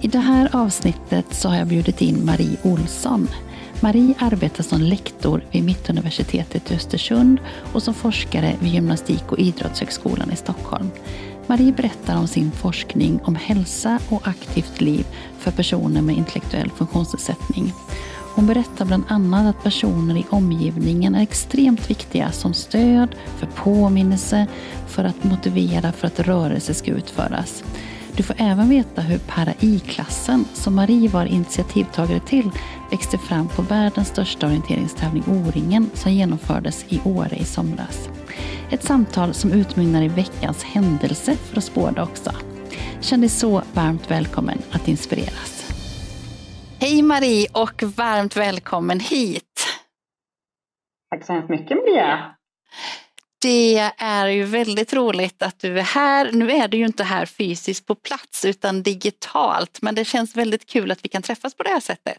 I det här avsnittet så har jag bjudit in Marie Olsson. Marie arbetar som lektor vid Mittuniversitetet i Östersund och som forskare vid Gymnastik och idrottshögskolan i Stockholm. Marie berättar om sin forskning om hälsa och aktivt liv för personer med intellektuell funktionsnedsättning. Hon berättar bland annat att personer i omgivningen är extremt viktiga som stöd, för påminnelse, för att motivera för att rörelse ska utföras. Du får även veta hur Para-I-klassen, som Marie var initiativtagare till, växte fram på världens största orienteringstävling O-ringen som genomfördes i Åre i somras. Ett samtal som utmynnar i veckans händelse för oss båda också. Känn dig så varmt välkommen att inspireras. Hej Marie och varmt välkommen hit. Tack så hemskt mycket Maria. Det är ju väldigt roligt att du är här. Nu är du ju inte här fysiskt på plats utan digitalt, men det känns väldigt kul att vi kan träffas på det här sättet.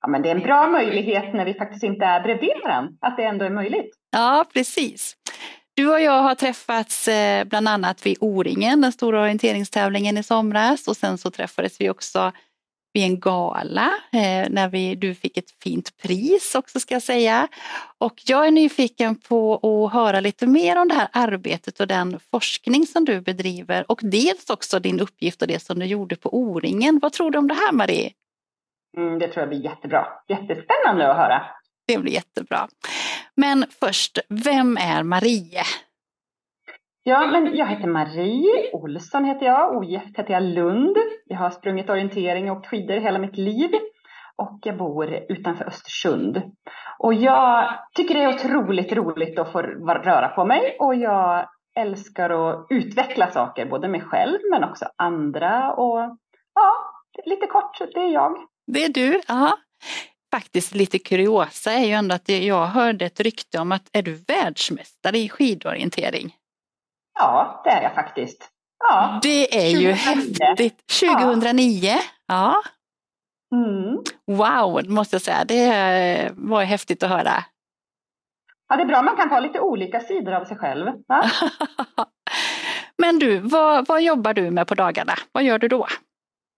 Ja, men det är en bra möjlighet när vi faktiskt inte är bredvid varandra, att det ändå är möjligt. Ja, precis. Du och jag har träffats eh, bland annat vid O-ringen, den stora orienteringstävlingen i somras och sen så träffades vi också vid en gala eh, när vi, du fick ett fint pris också ska jag säga. Och jag är nyfiken på att höra lite mer om det här arbetet och den forskning som du bedriver och dels också din uppgift och det som du gjorde på O-ringen. Vad tror du om det här Marie? Mm, det tror jag blir jättebra. Jättespännande att höra. Det blir jättebra. Men först, vem är Marie? Ja, men jag heter Marie Olsson heter jag. Ogift heter jag Lund. Jag har sprungit orientering och åkt skidor hela mitt liv. Och jag bor utanför Östersund. Och jag tycker det är otroligt roligt att få röra på mig. Och jag älskar att utveckla saker, både mig själv men också andra. Och ja, lite kort, det är jag. Det är du, ja. Faktiskt lite kuriosa är ju ändå att jag hörde ett rykte om att är du världsmästare i skidorientering? Ja, det är jag faktiskt. Ja. Det är 2009. ju häftigt. 2009? Ja. ja. Mm. Wow, måste jag säga. Det var häftigt att höra. Ja, det är bra man kan ha lite olika sidor av sig själv. Men du, vad, vad jobbar du med på dagarna? Vad gör du då?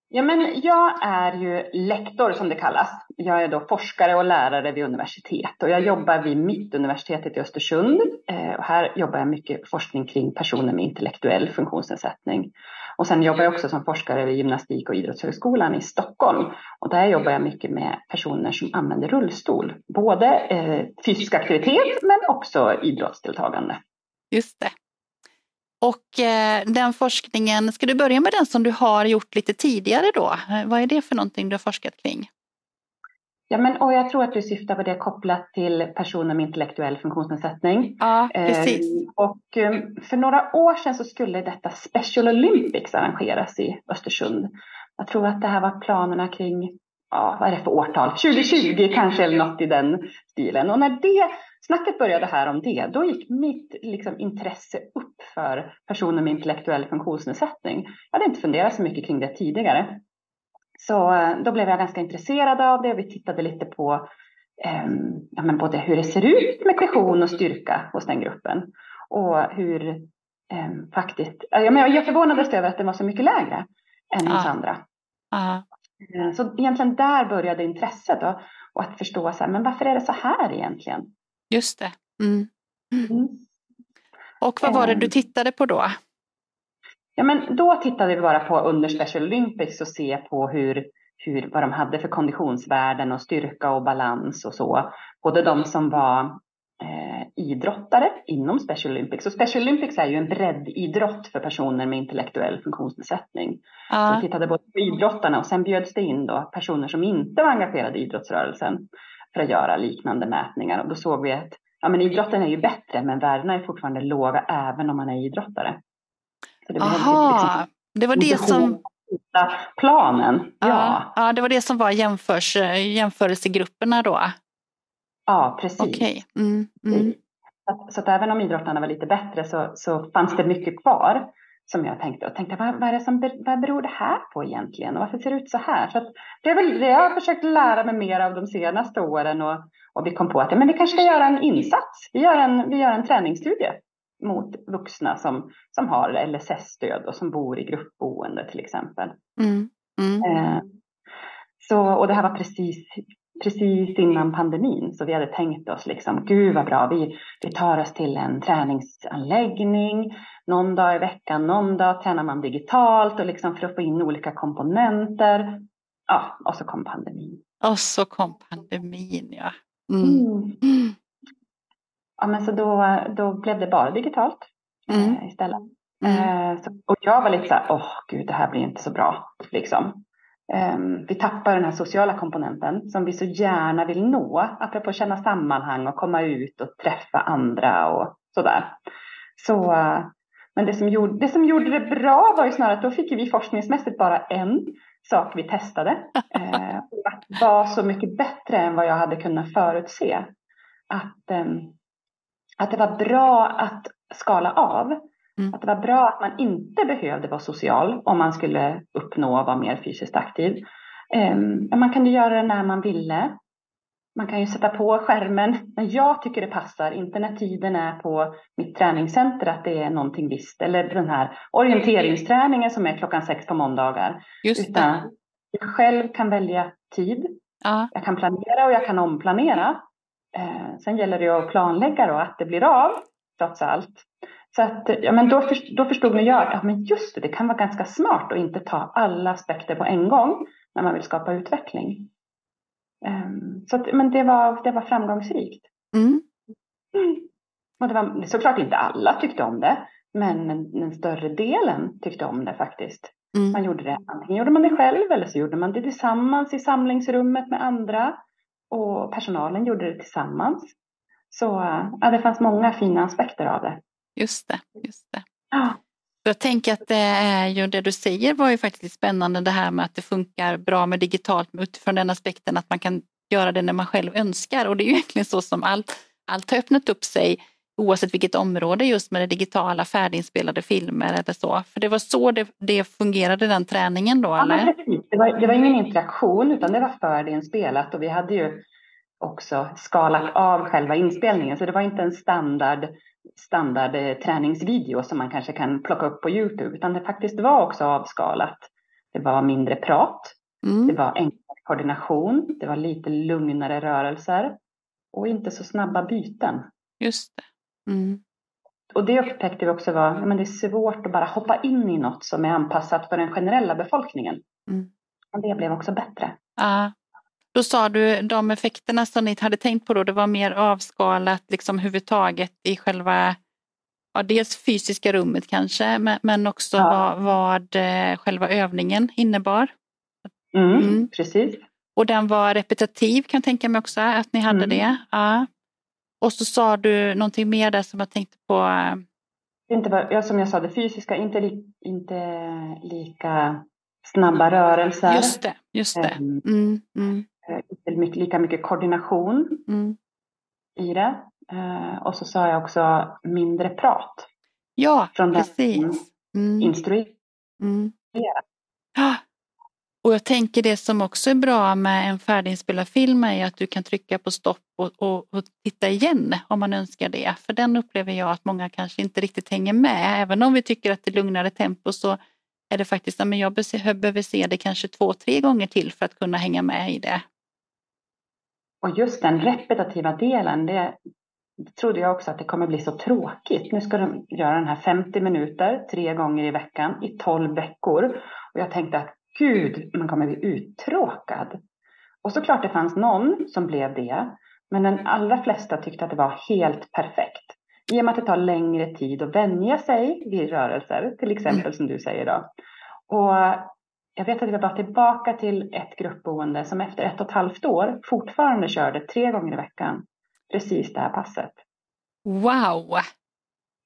Ja, men jag är ju lektor som det kallas. Jag är då forskare och lärare vid universitet och jag jobbar vid Mittuniversitetet i Östersund. Eh, och här jobbar jag mycket forskning kring personer med intellektuell funktionsnedsättning. Och sen jobbar jag också som forskare vid Gymnastik och idrottshögskolan i Stockholm. Och där jobbar jag mycket med personer som använder rullstol. Både eh, fysisk aktivitet men också idrottsdeltagande. Just det. Och eh, den forskningen, ska du börja med den som du har gjort lite tidigare då? Eh, vad är det för någonting du har forskat kring? Ja, men, och jag tror att du syftar på det kopplat till personer med intellektuell funktionsnedsättning. Ja, precis. Eh, och eh, för några år sedan så skulle detta Special Olympics arrangeras i Östersund. Jag tror att det här var planerna kring, ja, vad är det för årtal? 2020 kanske eller något i den stilen. Och när det snacket började här om det, då gick mitt liksom, intresse upp för personer med intellektuell funktionsnedsättning. Jag hade inte funderat så mycket kring det tidigare. Så eh, då blev jag ganska intresserad av det. Vi tittade lite på eh, ja, men både hur det ser ut med kondition och styrka hos den gruppen och hur eh, faktiskt, ja, men jag förvånades över att den var så mycket lägre än hos ah. andra. Ah. Så egentligen där började intresset då, och att förstå så här, men varför är det så här egentligen? Just det. Mm. Mm. Och vad var det du ehm. tittade på då? Ja, men då tittade vi bara på under Special Olympics och se på hur, hur, vad de hade för konditionsvärden och styrka och balans och så. Både de som var eh, idrottare inom Special Olympics. Och Special Olympics är ju en breddidrott för personer med intellektuell funktionsnedsättning. Ja. Så vi tittade både på idrottarna och sen bjöds det in då personer som inte var engagerade i idrottsrörelsen för att göra liknande mätningar. Och då såg vi att ja, men idrotten är ju bättre, men värdena är fortfarande låga även om man är idrottare. Så det Aha, liksom, det var det som, planen. Ja. ja. Ja, det var det som var jämförs, jämförelsegrupperna då? Ja, precis. Okay. Mm, mm. Så, så att även om idrottarna var lite bättre så, så fanns det mycket kvar som jag tänkte och tänkte vad, vad, är det som, vad beror det här på egentligen och varför ser det ut så här? Så det är väl det jag har försökt lära mig mer av de senaste åren och, och vi kom på att men vi kanske ska göra en insats. Vi gör en, vi gör en träningsstudie mot vuxna som, som har LSS-stöd och som bor i gruppboende till exempel. Mm. Mm. Eh, så, och det här var precis, precis innan pandemin så vi hade tänkt oss liksom, gud vad bra, vi, vi tar oss till en träningsanläggning någon dag i veckan, någon dag tränar man digitalt och liksom för att få in olika komponenter. Ja, och så kom pandemin. Och så kom pandemin, ja. Mm. Mm. Ja, men så då, då blev det bara digitalt mm. eh, istället. Mm. Eh, så, och jag var lite så här, åh oh, gud, det här blir inte så bra. Liksom. Eh, vi tappar den här sociala komponenten som vi så gärna vill nå, apropå känna sammanhang och komma ut och träffa andra och sådär. Så, men det som, gjorde, det som gjorde det bra var ju snarare att då fick vi forskningsmässigt bara en sak vi testade. Eh, att var så mycket bättre än vad jag hade kunnat förutse. Att, eh, att det var bra att skala av. Mm. Att det var bra att man inte behövde vara social om man skulle uppnå att vara mer fysiskt aktiv. Eh, man kunde göra det när man ville. Man kan ju sätta på skärmen när jag tycker det passar, inte när tiden är på mitt träningscenter att det är någonting visst. Eller den här orienteringsträningen som är klockan sex på måndagar. Just Utan det. jag själv kan välja tid. Ja. Jag kan planera och jag kan omplanera. Eh, sen gäller det att planlägga då att det blir av, trots allt. Så att, ja, men då, för, då förstod nog jag, ja men just det, det kan vara ganska smart att inte ta alla aspekter på en gång när man vill skapa utveckling. Ehm, så att, men det var, det var framgångsrikt. Mm. Mm. Och det var såklart inte alla tyckte om det, men den större delen tyckte om det faktiskt. Mm. Man gjorde det, antingen gjorde man det själv eller så gjorde man det tillsammans i samlingsrummet med andra. Och personalen gjorde det tillsammans. Så ja, det fanns många fina aspekter av det. Just det, just det. Ja. Jag tänker att det är ju det du säger var ju faktiskt spännande det här med att det funkar bra med digitalt utifrån den aspekten att man kan göra det när man själv önskar och det är ju egentligen så som allt, allt har öppnat upp sig oavsett vilket område just med det digitala färdiginspelade filmer eller så. För det var så det, det fungerade den träningen då eller? Ja, det, var, det var ingen interaktion utan det var förinspelat och vi hade ju också skalat av själva inspelningen så det var inte en standard standard träningsvideo som man kanske kan plocka upp på Youtube, utan det faktiskt var också avskalat. Det var mindre prat, mm. det var enklare koordination, det var lite lugnare rörelser och inte så snabba byten. Just det. Mm. Och det upptäckte vi också var, men det är svårt att bara hoppa in i något som är anpassat för den generella befolkningen. Mm. Och det blev också bättre. Ja, då sa du de effekterna som ni hade tänkt på då, det var mer avskalat liksom huvudtaget i själva, ja, dels fysiska rummet kanske, men, men också ja. vad, vad eh, själva övningen innebar. Mm, mm. Precis. Och den var repetitiv kan jag tänka mig också, att ni hade mm. det. Ja. Och så sa du någonting mer där som jag tänkte på. Eh, inte bara, ja, som jag sa, det fysiska, inte, li, inte lika snabba rörelser. Just det, just det. Ehm, mm, mm. Eh, inte mycket, lika mycket koordination mm. i det. Eh, och så sa jag också mindre prat. Ja, från precis. Mm. Instruera. Mm. Ja. Och jag tänker det som också är bra med en färdiginspelad film är att du kan trycka på stopp och, och, och, titta igen om man önskar det. För den upplever jag att många kanske inte riktigt hänger med. Även om vi tycker att det är lugnare tempo så är det faktiskt, att jag behöver se det kanske två, tre gånger till för att kunna hänga med i det. Och just den repetitiva delen, det, trodde jag också att det kommer bli så tråkigt. Nu ska de göra den här 50 minuter tre gånger i veckan i 12 veckor. Och jag tänkte att gud, man kommer bli uttråkad. Och såklart det fanns någon som blev det. Men den allra flesta tyckte att det var helt perfekt. I och med att det tar längre tid att vänja sig vid rörelser, till exempel som du säger då. Och jag vet att vi var tillbaka till ett gruppboende som efter ett och ett halvt år fortfarande körde tre gånger i veckan precis det här passet. Wow!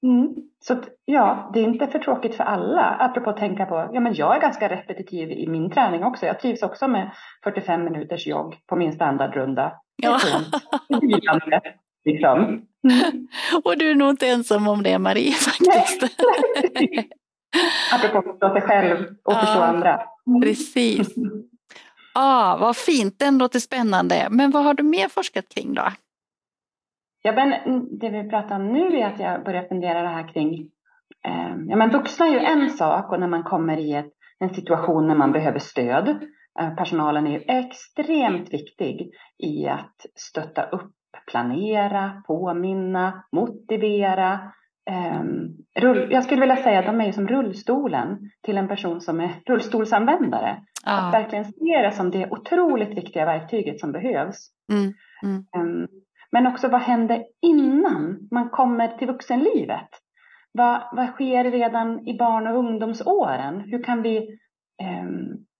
Mm. Så ja, det är inte för tråkigt för alla. Apropå att tänka på, ja men jag är ganska repetitiv i min träning också. Jag trivs också med 45 minuters jogg på min standardrunda. Ja. Liksom. Mm. Och du är nog inte ensam om det Marie faktiskt. Apropå att förstå sig själv och ja, förstå andra. Precis. Ah, vad fint, den låter spännande. Men vad har du mer forskat kring då? Ja, men det vi pratar om nu är att jag börjar fundera det här kring eh, ja, men vuxna är ju en sak och när man kommer i ett, en situation när man behöver stöd. Eh, personalen är ju extremt viktig i att stötta upp, planera, påminna, motivera. Eh, rull, jag skulle vilja säga att de är som rullstolen till en person som är rullstolsanvändare. Ah. Att verkligen se det som det otroligt viktiga verktyget som behövs. Mm. Mm. Ehm, men också vad händer innan man kommer till vuxenlivet? Vad, vad sker redan i barn och ungdomsåren? Hur kan, vi, eh,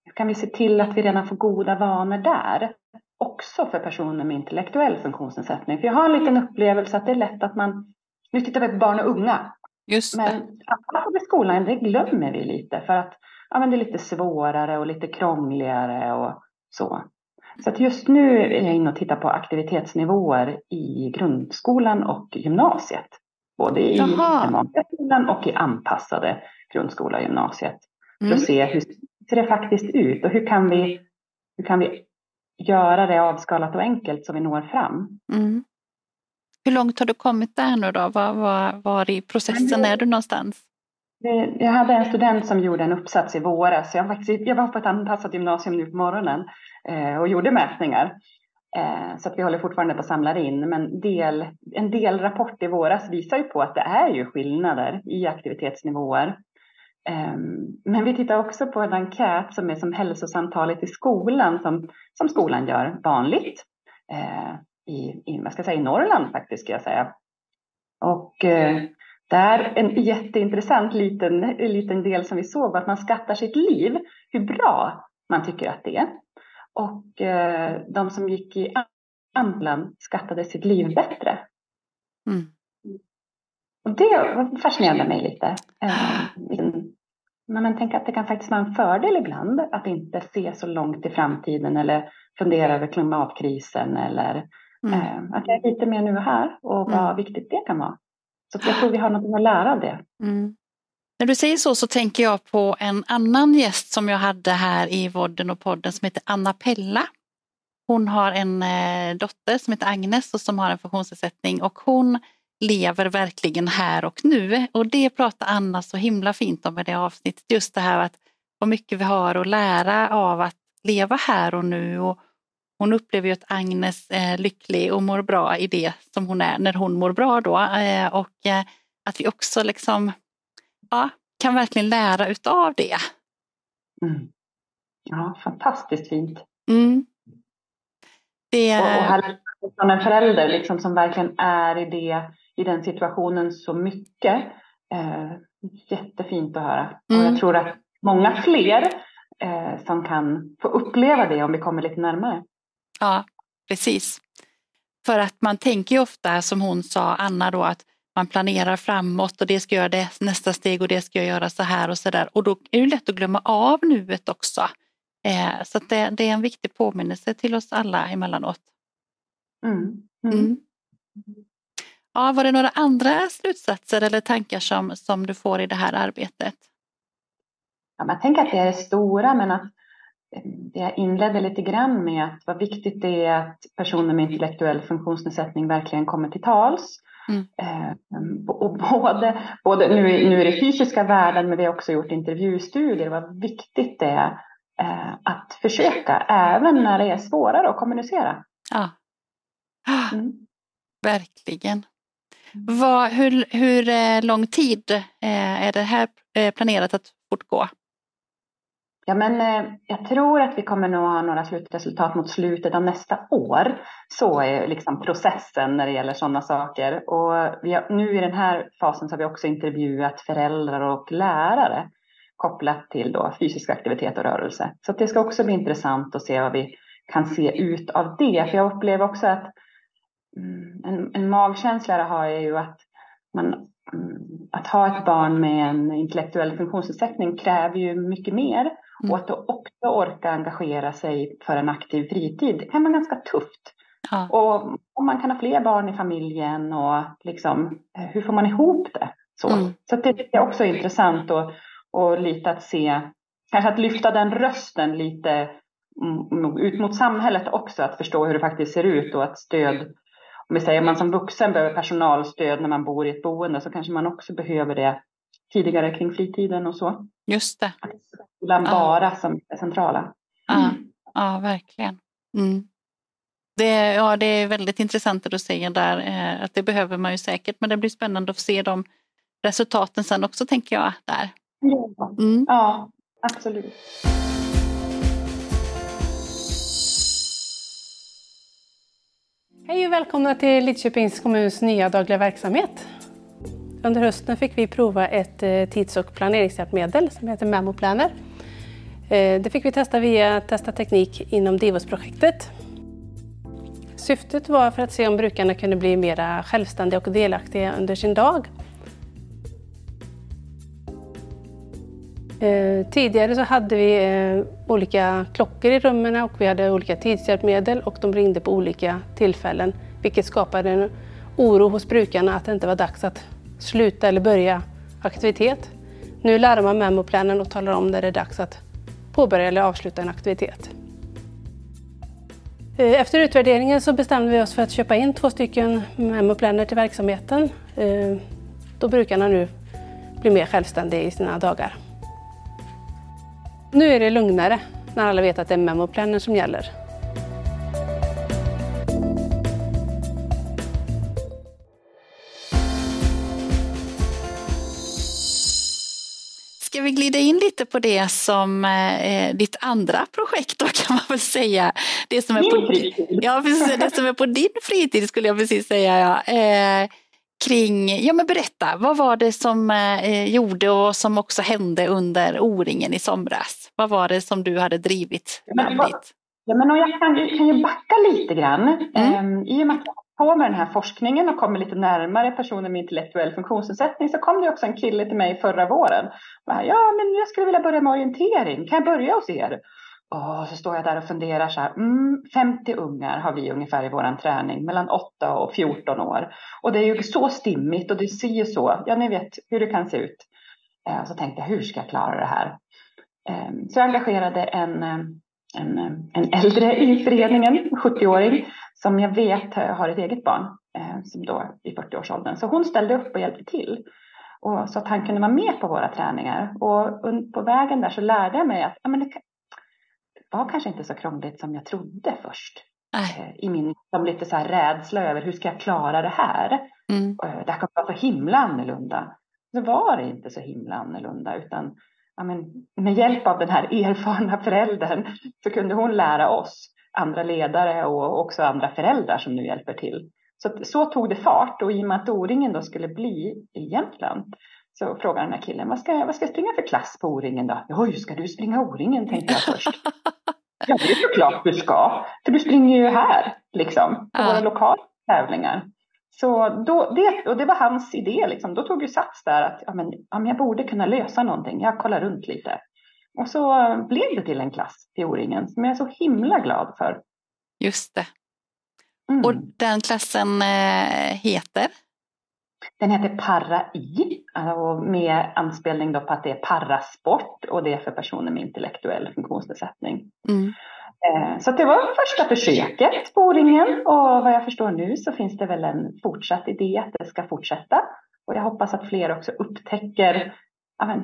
hur kan vi se till att vi redan får goda vanor där? Också för personer med intellektuell funktionsnedsättning. För jag har en liten upplevelse att det är lätt att man, nu tittar vi på barn och unga. Just. Men att i skolan, det glömmer vi lite för att ja, men det är lite svårare och lite krångligare och så. Så att just nu är jag inne och tittar på aktivitetsnivåer i grundskolan och gymnasiet. Både i gymnasieskolan och i anpassade grundskola och gymnasiet. För att mm. se hur ser det faktiskt ut och hur kan vi, hur kan vi göra det avskalat och enkelt så vi når fram. Mm. Hur långt har du kommit där nu då? Var, var, var i processen är du någonstans? Eh, jag hade en student som gjorde en uppsats i våras. Jag, faktiskt, jag var på ett anpassat gymnasium nu på morgonen eh, och gjorde mätningar. Eh, så att vi håller fortfarande på att samla in. Men del, en delrapport i våras visar ju på att det är ju skillnader i aktivitetsnivåer. Ehm, men vi tittar också på en enkät som är som hälsosamtalet i skolan som, som skolan gör vanligt. Eh, I, i, vad ska säga, i Norrland faktiskt ska jag säga. Och där en jätteintressant liten, liten del som vi såg var att man skattar sitt liv, hur bra man tycker att det är. Och eh, de som gick i Amplan skattade sitt liv bättre. Mm. Och det fascinerade mig lite. Eh, men man tänker att det kan faktiskt vara en fördel ibland att inte se så långt i framtiden eller fundera över klimatkrisen eller mm. eh, att jag är lite mer nu och här och vad mm. viktigt det kan vara. Så jag tror vi har något att lära av det. Mm. När du säger så så tänker jag på en annan gäst som jag hade här i vodden och podden som heter Anna Pella. Hon har en eh, dotter som heter Agnes och som har en funktionsnedsättning och hon lever verkligen här och nu. Och det pratar Anna så himla fint om i det avsnittet. Just det här att vad mycket vi har att lära av att leva här och nu. Och hon upplever ju att Agnes är lycklig och mår bra i det som hon är när hon mår bra då. Eh, och eh, att vi också liksom ja, kan verkligen lära utav det. Mm. Ja, fantastiskt fint. Mm. Det... Och, och här som en förälder liksom, som verkligen är i, det, i den situationen så mycket. Eh, jättefint att höra. Mm. Och jag tror att många fler eh, som kan få uppleva det om vi kommer lite närmare. Ja, precis. För att man tänker ju ofta som hon sa, Anna då, att man planerar framåt och det ska göra det nästa steg och det ska jag göra så här och så där. Och då är det lätt att glömma av nuet också. Eh, så det, det, är en viktig påminnelse till oss alla emellanåt. Mm. Mm. Mm. Ja, var det några andra slutsatser eller tankar som, som du får i det här arbetet? Ja, man tänker att det är stora men att det jag inledde lite grann med att vad viktigt det är att personer med intellektuell funktionsnedsättning verkligen kommer till tals. Mm. Eh, och både, både nu, nu är det fysiska världen men vi har också gjort intervjustudier vad viktigt det är eh, att försöka även när det är svårare att kommunicera. Ja. Mm. Verkligen. Mm. Vad, hur, hur eh, lång tid eh, är det här planerat att fortgå? Ja, men eh, jag tror att vi kommer nog ha några slutresultat mot slutet av nästa år. Så är liksom processen när det gäller sådana saker. Och har, nu i den här fasen så har vi också intervjuat föräldrar och lärare kopplat till då fysisk aktivitet och rörelse. Så det ska också bli intressant att se vad vi kan se ut av det. För jag upplever också att mm, en, en magkänsla har är ju att man, att ha ett barn med en intellektuell funktionsnedsättning kräver ju mycket mer. Mm. Och att då också orka engagera sig för en aktiv fritid det kan vara ganska tufft. Ja. Och om man kan ha fler barn i familjen och liksom, eh, hur får man ihop det? Så, mm. så det är också intressant och, och lite att se, kanske att lyfta den rösten lite ut mot samhället också, att förstå hur det faktiskt ser ut och att stöd, om vi säger man som vuxen behöver personalstöd när man bor i ett boende så kanske man också behöver det tidigare kring fritiden och så. Just det. Skolan ja. bara som är centrala. Ja, ja verkligen. Mm. Det, ja, det är väldigt intressant att du säger där eh, att det behöver man ju säkert men det blir spännande att se de resultaten sen också tänker jag där. Mm. Ja, absolut. Hej och välkomna till Lidköpings kommuns nya dagliga verksamhet. Under hösten fick vi prova ett eh, tids och planeringshjälpmedel som heter Memo Planner. Eh, det fick vi testa via Testa Teknik inom Divos-projektet. Syftet var för att se om brukarna kunde bli mer självständiga och delaktiga under sin dag Eh, tidigare så hade vi eh, olika klockor i rummen och vi hade olika tidshjälpmedel och de ringde på olika tillfällen vilket skapade en oro hos brukarna att det inte var dags att sluta eller börja aktivitet. Nu larmar memoplanen och talar om när det är dags att påbörja eller avsluta en aktivitet. Eh, efter utvärderingen så bestämde vi oss för att köpa in två stycken memoplaner till verksamheten eh, då brukarna nu blir mer självständiga i sina dagar. Nu är det lugnare när alla vet att det är memoplanen som gäller. Ska vi glida in lite på det som eh, ditt andra projekt då kan man väl säga. Det som är på, ja, precis, det som är på din fritid skulle jag precis säga. Ja. Eh, kring, ja men berätta, vad var det som eh, gjorde och som också hände under O-ringen i somras? Vad var det som du hade drivit fram dit? Ja, men jag kan, kan ju backa lite grann. Mm. Um, I och med att jag på med den här forskningen och kommer lite närmare personer med intellektuell funktionsnedsättning så kom det också en kille till mig förra våren. Ja, men jag skulle vilja börja med orientering. Kan jag börja hos er? Och så står jag där och funderar så här. Mm, 50 ungar har vi ungefär i vår träning, mellan 8 och 14 år. Och det är ju så stimmigt och det ser ju så, ja ni vet hur det kan se ut. Eh, så tänkte jag, hur ska jag klara det här? Eh, så jag engagerade en, eh, en, eh, en äldre i föreningen, 70-åring, som jag vet har ett eget barn, eh, som då i 40-årsåldern. Så hon ställde upp och hjälpte till. Och så att han kunde vara med på våra träningar. Och på vägen där så lärde jag mig att ja, men det, var kanske inte så krångligt som jag trodde först. Äh. I min som lite så här rädsla över hur ska jag klara det här? Mm. Eh, det här kommer vara så himla annorlunda. Så var det inte så himla annorlunda utan ja, men, med hjälp av den här erfarna föräldern så kunde hon lära oss, andra ledare och också andra föräldrar som nu hjälper till. Så, så tog det fart och i och med att O-ringen då skulle bli i Jämtland så frågade den här killen, vad ska, vad ska jag springa för klass på O-ringen då? Oj, ska du springa O-ringen tänkte jag först. ja, det är såklart du ska. För du springer ju här, liksom, på våra lokala tävlingar. Så då, det, och det var hans idé, liksom. då tog ju sats där att ja, men, ja, men jag borde kunna lösa någonting. Jag kollar runt lite. Och så blev det till en klass till O-ringen som jag är så himla glad för. Just det. Mm. Och den klassen eh, heter? Den heter Para-I och med anspelning då på att det är parasport och det är för personer med intellektuell funktionsnedsättning. Mm. Eh, så det var första försöket på O-ringen och vad jag förstår nu så finns det väl en fortsatt idé att det ska fortsätta. Och jag hoppas att fler också upptäcker, ja,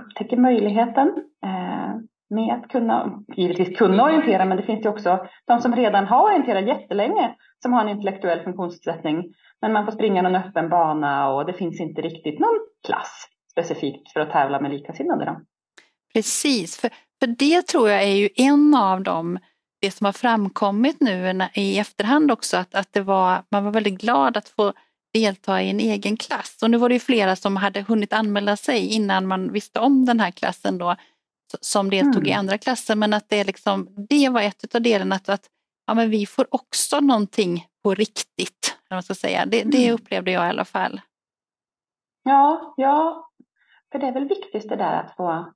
upptäcker möjligheten eh, med att kunna, givetvis kunna orientera, men det finns ju också de som redan har orienterat jättelänge som har en intellektuell funktionsnedsättning men man får springa någon öppen bana och det finns inte riktigt någon klass specifikt för att tävla med likasinnade. Då. Precis, för, för det tror jag är ju en av de det som har framkommit nu i efterhand också att, att det var, man var väldigt glad att få delta i en egen klass. Och nu var det ju flera som hade hunnit anmäla sig innan man visste om den här klassen då som deltog mm. i andra klasser men att det, liksom, det var ett av delarna att, att ja, men vi får också någonting på riktigt. Man ska säga. Det, det mm. upplevde jag i alla fall. Ja, ja, för det är väl viktigt det där att få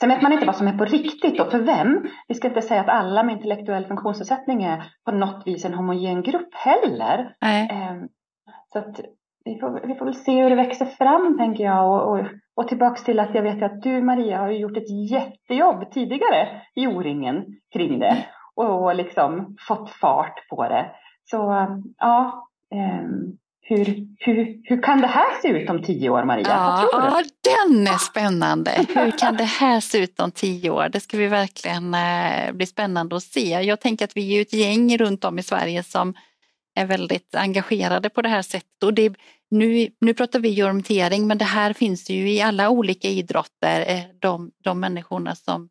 Sen vet man inte vad som är på riktigt och för vem. Vi ska inte säga att alla med intellektuell funktionsnedsättning är på något vis en homogen grupp heller. Nej. Ehm, så att vi får, vi får väl se hur det växer fram tänker jag. Och, och, och tillbaks till att jag vet att du Maria har gjort ett jättejobb tidigare i O-ringen kring det. Och, och liksom fått fart på det. Så ja, um, hur, hur, hur kan det här se ut om tio år, Maria? Ja, ja, den är spännande. Hur kan det här se ut om tio år? Det ska vi verkligen eh, bli spännande att se. Jag tänker att vi är ett gäng runt om i Sverige som är väldigt engagerade på det här sättet. Och det, nu, nu pratar vi orientering men det här finns ju i alla olika idrotter, eh, de, de människorna som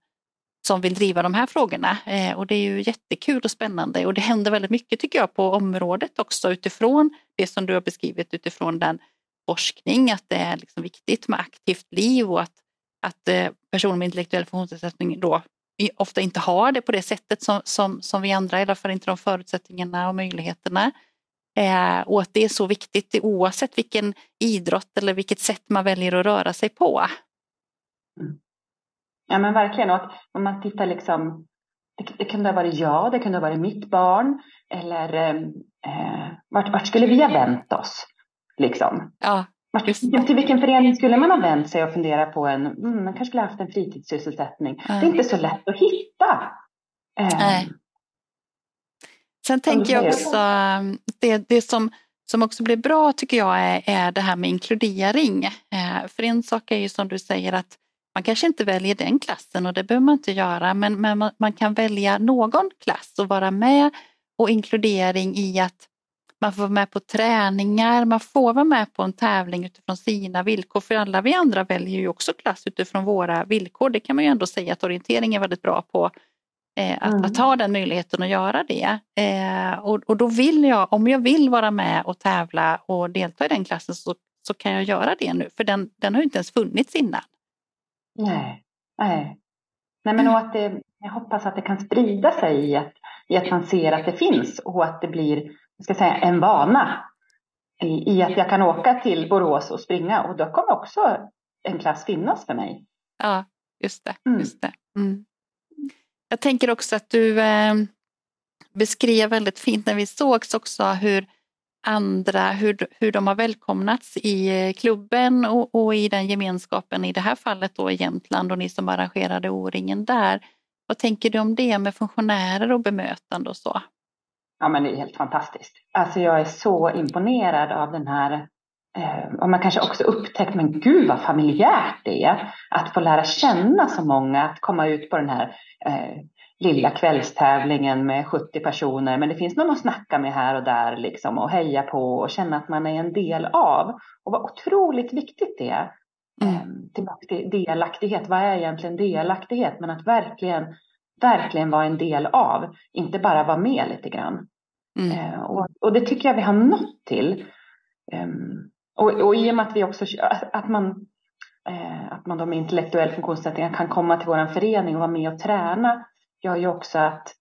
som vill driva de här frågorna. Eh, och det är ju jättekul och spännande och det händer väldigt mycket tycker jag på området också utifrån det som du har beskrivit utifrån den forskning att det är liksom viktigt med aktivt liv och att, att eh, personer med intellektuell funktionsnedsättning då ofta inte har det på det sättet som, som, som vi andra, i alla fall inte de förutsättningarna och möjligheterna. Eh, och att det är så viktigt oavsett vilken idrott eller vilket sätt man väljer att röra sig på. Mm. Ja men verkligen. Och att om man tittar liksom, det, det kunde ha varit jag, det kunde ha varit mitt barn. Eller eh, vart, vart skulle vi ha vänt oss? Liksom. Ja, vart, till vilken förening skulle man ha vänt sig och fundera på en, mm, man kanske skulle ha haft en fritidssysselsättning. Ja. Det är inte så lätt att hitta. Eh, Nej. Sen tänker jag också, det, det som, som också blir bra tycker jag är, är det här med inkludering. Eh, för en sak är ju som du säger att man kanske inte väljer den klassen och det behöver man inte göra men, men man, man, kan välja någon klass och vara med och inkludering i att man får vara med på träningar, man får vara med på en tävling utifrån sina villkor för alla vi andra väljer ju också klass utifrån våra villkor. Det kan man ju ändå säga att orientering är väldigt bra på eh, att, mm. att, ha den möjligheten att göra det. Eh, och, och då vill jag, om jag vill vara med och tävla och delta i den klassen så, så kan jag göra det nu för den, den har ju inte ens funnits innan. Nej, nej. Nej men och att det, jag hoppas att det kan sprida sig i att, i att man ser att det finns och att det blir ska säga, en vana i, i att jag kan åka till Borås och springa och då kommer också en klass finnas för mig. Ja, just det. Mm. Just det. Mm. Jag tänker också att du eh, beskrev väldigt fint när vi sågs också hur andra, hur, hur de har välkomnats i eh, klubben och, och, i den gemenskapen, i det här fallet då i Jämtland och ni som arrangerade O-ringen där. Vad tänker du om det med funktionärer och bemötande och så? Ja men det är helt fantastiskt. Alltså jag är så imponerad av den här eh, och man kanske också upptäckt, men gud vad familjärt det är att få lära känna så många, att komma ut på den här eh, lilla kvällstävlingen med 70 personer. Men det finns någon att snacka med här och där liksom och heja på och känna att man är en del av. Och vad otroligt viktigt det är. Mm. Ehm, tillbaka till delaktighet. Vad är egentligen delaktighet? Men att verkligen, verkligen vara en del av. Inte bara vara med lite grann. Mm. Ehm, och, och, det tycker jag vi har nått till. Ehm, och, och i och med att vi också, att man eh, att man då med intellektuell funktionsnedsättning kan komma till vår förening och vara med och träna gör ju också att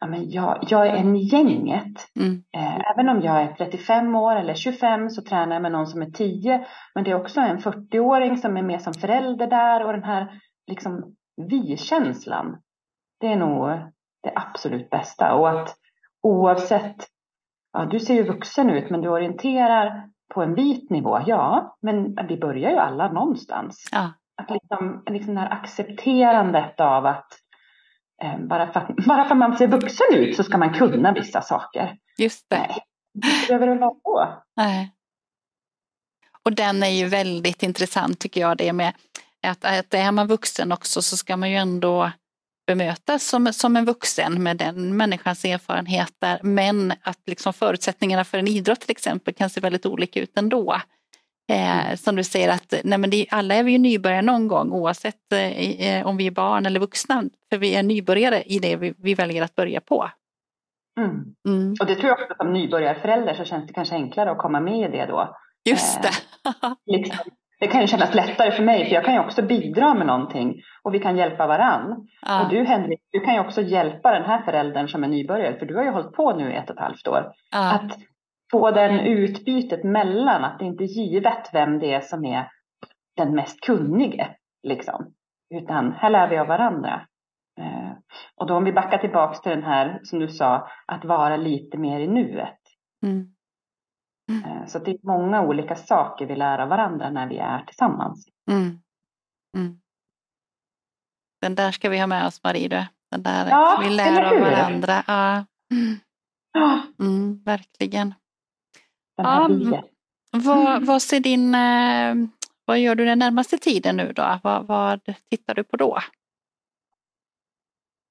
ja, men jag, jag är en gänget. Mm. Eh, även om jag är 35 år eller 25 så tränar jag med någon som är 10. Men det är också en 40-åring som är med som förälder där och den här liksom vi-känslan. Det är nog det absolut bästa. Och att oavsett, ja, du ser ju vuxen ut men du orienterar på en vit nivå. Ja, men vi börjar ju alla någonstans. Ja. Att liksom, liksom det här accepterandet av att Eh, bara för, att, bara för att man ser vuxen ut så ska man kunna vissa saker. Just det. Nej, det behöver hålla på. Nej. Och den är ju väldigt intressant tycker jag det med att, att är man vuxen också så ska man ju ändå bemötas som, som en vuxen med den människans erfarenheter men att liksom förutsättningarna för en idrott till exempel kan se väldigt olika ut ändå. Eh, mm. som du säger att nej men det, alla är vi ju nybörjare någon gång oavsett eh, eh, om vi är barn eller vuxna. För vi är nybörjare i det vi, vi väljer att börja på. Mm. Mm. Och det tror jag också som nybörjarförälder så känns det kanske enklare att komma med i det då. Just det. Eh, liksom, det kan ju kännas lättare för mig för jag kan ju också bidra med någonting och vi kan hjälpa varann. Ja. Och du Henrik, du kan ju också hjälpa den här föräldern som är nybörjare för du har ju hållit på nu i ett och ett halvt år. Ja. Att få den utbytet mellan att det inte är givet vem det är som är den mest kunnige. Liksom. Utan här lär vi av varandra. Eh, och då om vi backar tillbaks till den här som du sa, att vara lite mer i nuet. Mm. Mm. Eh, så det är många olika saker vi lär av varandra när vi är tillsammans. Mm. mm. Den där ska vi ha med oss Marie. Du. Den där ja, vi lär av varandra. Ja. ja. Mm, verkligen. Ja, vad, vad, ser din, eh, vad gör du den närmaste tiden nu då? Vad, vad tittar du på då?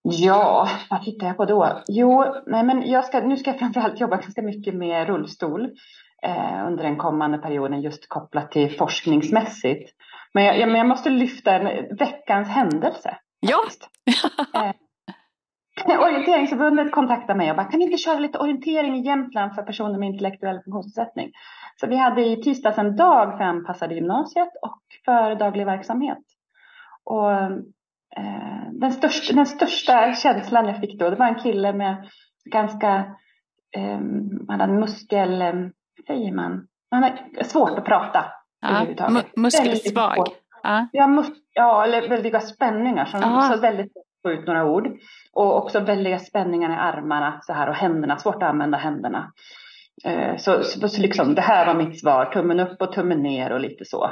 Ja, vad tittar jag på då? Jo, nej men jag ska, nu ska jag framförallt jobba ganska mycket med rullstol eh, under den kommande perioden just kopplat till forskningsmässigt. Men jag, jag, jag måste lyfta en veckans händelse. Ja! eh, Orienteringsförbundet kontaktade mig och bara, kan vi inte köra lite orientering i Jämtland för personer med intellektuell funktionsnedsättning? Så vi hade i tisdags en dag för anpassade gymnasiet och för daglig verksamhet. Och eh, den, största, den största känslan jag fick då, det var en kille med ganska, eh, han hade muskel, eh, säger man, han har svårt att prata. Ja, muskelsvag. Ja, ja, mus ja, eller väldiga spänningar som så väldigt få ut några ord. Och också väldiga spänningar i armarna så här och händerna, svårt att använda händerna. Eh, så, så, så liksom, det här var mitt svar, tummen upp och tummen ner och lite så.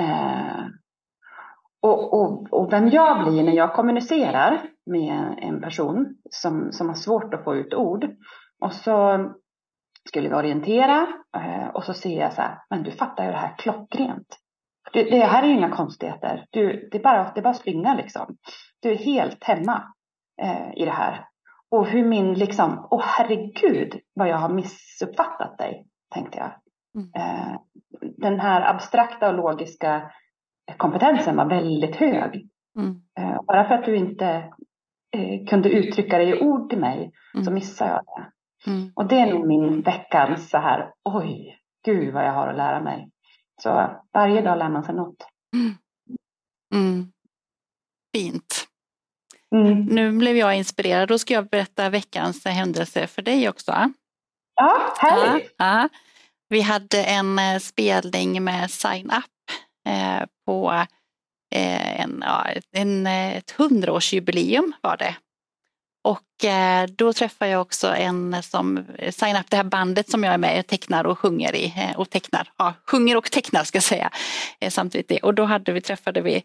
Eh, och, och, och vem jag blir när jag kommunicerar med en person som, som har svårt att få ut ord. Och så skulle vi orientera eh, och så ser jag så här, men du fattar ju det här klockrent. Det, det här är inga konstigheter. Du, det, är bara, det är bara att springa liksom. Du är helt hemma eh, i det här. Och hur min liksom, åh oh, herregud vad jag har missuppfattat dig, tänkte jag. Mm. Eh, den här abstrakta och logiska kompetensen var väldigt hög. Mm. Eh, bara för att du inte eh, kunde uttrycka det i ord till mig mm. så missade jag det. Mm. Och det är nog min veckans så här, oj, gud vad jag har att lära mig. Så varje dag lär man sig något. Mm. mm. Fint. Mm. Nu blev jag inspirerad. Då ska jag berätta veckans händelse för dig också. Ja, härligt. Ja, ja. Vi hade en eh, spelning med Sign Up eh, på eh, en, ja, en, ett hundraårsjubileum var det. Och eh, då träffade jag också en som signar upp det här bandet som jag är med och tecknar och sjunger i. Eh, och tecknar, ja, sjunger och tecknar ska jag säga. Eh, samtidigt. Och då hade vi, träffade vi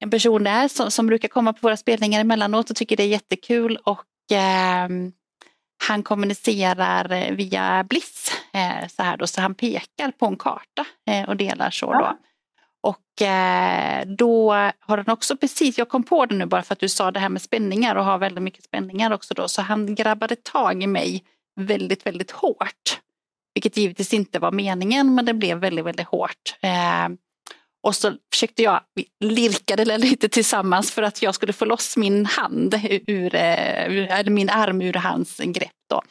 en person där som, som brukar komma på våra spelningar emellanåt och tycker det är jättekul. Och eh, han kommunicerar eh, via Bliss eh, så här då, så han pekar på en karta eh, och delar så ja. Och eh, då har han också precis, jag kom på det nu bara för att du sa det här med spänningar och har väldigt mycket spänningar också då, så han grabbade tag i mig väldigt, väldigt hårt. Vilket givetvis inte var meningen men det blev väldigt, väldigt hårt. Eh, och så försökte jag, vi lirkade lite tillsammans för att jag skulle få loss min hand eh, ur eller min arm ur hans grepp. Då.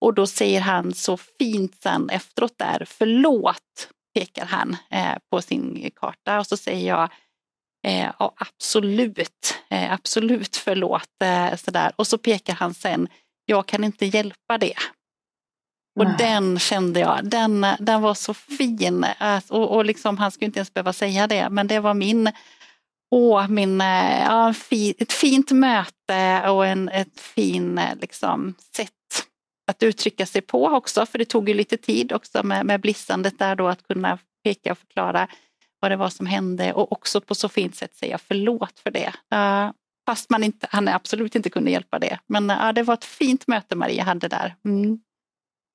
Och då säger han så fint sen efteråt där, förlåt pekar han eh, på sin karta och så säger jag eh, ja, absolut, eh, absolut förlåt. Sådär. Och så pekar han sen, jag kan inte hjälpa det. Och Nej. den kände jag, den, den var så fin. Och, och liksom, han skulle inte ens behöva säga det, men det var min, åh, min, ja, ett fint möte och en, ett fin liksom, sätt att uttrycka sig på också, för det tog ju lite tid också med, med blissandet där då att kunna peka och förklara vad det var som hände och också på så fint sätt säga förlåt för det. Uh, fast man inte, han absolut inte kunde hjälpa det. Men uh, det var ett fint möte Maria hade där. Mm.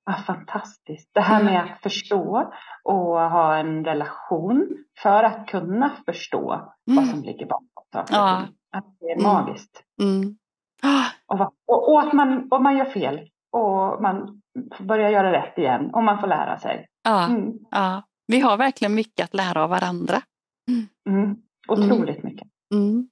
Ja, fantastiskt. Det här med att förstå och ha en relation för att kunna förstå mm. vad som ligger bakom saker ja. Att det är magiskt. Mm. Mm. Och, och, och, att man, och man gör fel och man börjar göra rätt igen och man får lära sig. Ja, mm. ja. vi har verkligen mycket att lära av varandra. Mm. mm. Otroligt mycket. Mm.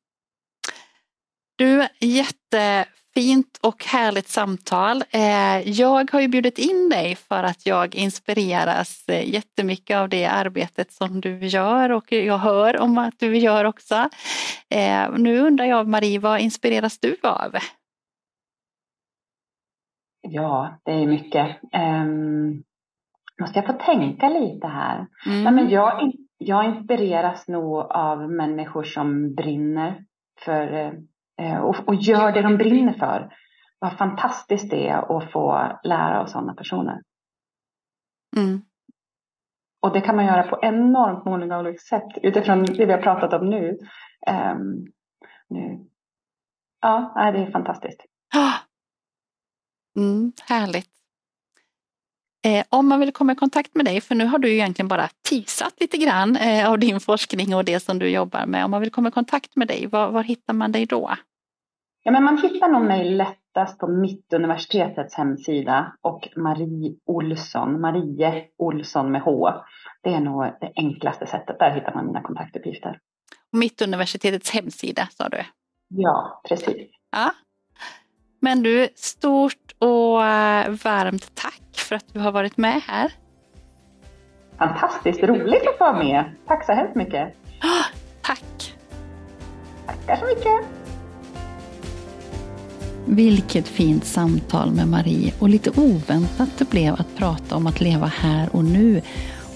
Du, jättefint och härligt samtal. Eh, jag har ju bjudit in dig för att jag inspireras eh, jättemycket av det arbetet som du gör och jag hör om att du gör också. Eh, nu undrar jag Marie, vad inspireras du av? Ja, det är mycket. Um, måste jag få tänka lite här? Mm. Nej, men jag, jag inspireras nog av människor som brinner för uh, och, och gör det de brinner för. Vad fantastiskt det är att få lära av sådana personer. Mm. Och det kan man göra på enormt många olika sätt utifrån det vi har pratat om nu. Um, nu. Ja, det är fantastiskt. Mm, härligt. Eh, om man vill komma i kontakt med dig, för nu har du ju egentligen bara teasat lite grann eh, av din forskning och det som du jobbar med. Om man vill komma i kontakt med dig, var, var hittar man dig då? Ja, men man hittar nog mig lättast på Mittuniversitetets hemsida och Marie Olsson, Marie Olsson med H. Det är nog det enklaste sättet. Där hittar man mina kontaktuppgifter. Mittuniversitetets hemsida sa du? Ja, precis. Ja. Men du, stort och eh, varmt tack för att du har varit med här. Fantastiskt roligt att få vara med. Tack så hemskt mycket. Tack. Tackar så mycket. Vilket fint samtal med Marie och lite oväntat det blev att prata om att leva här och nu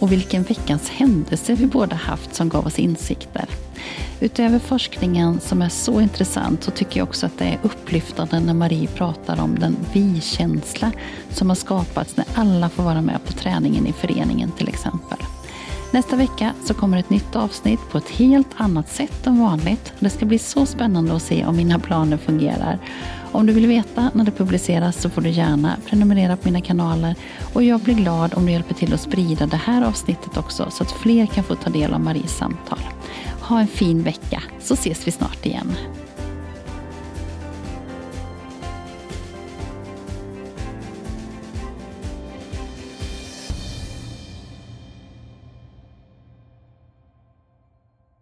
och vilken veckans händelse vi båda haft som gav oss insikter. Utöver forskningen som är så intressant så tycker jag också att det är upplyftande när Marie pratar om den vi-känsla som har skapats när alla får vara med på träningen i föreningen till exempel. Nästa vecka så kommer ett nytt avsnitt på ett helt annat sätt än vanligt. Det ska bli så spännande att se om mina planer fungerar. Om du vill veta när det publiceras så får du gärna prenumerera på mina kanaler och jag blir glad om du hjälper till att sprida det här avsnittet också så att fler kan få ta del av Maries samtal. Ha en fin vecka så ses vi snart igen.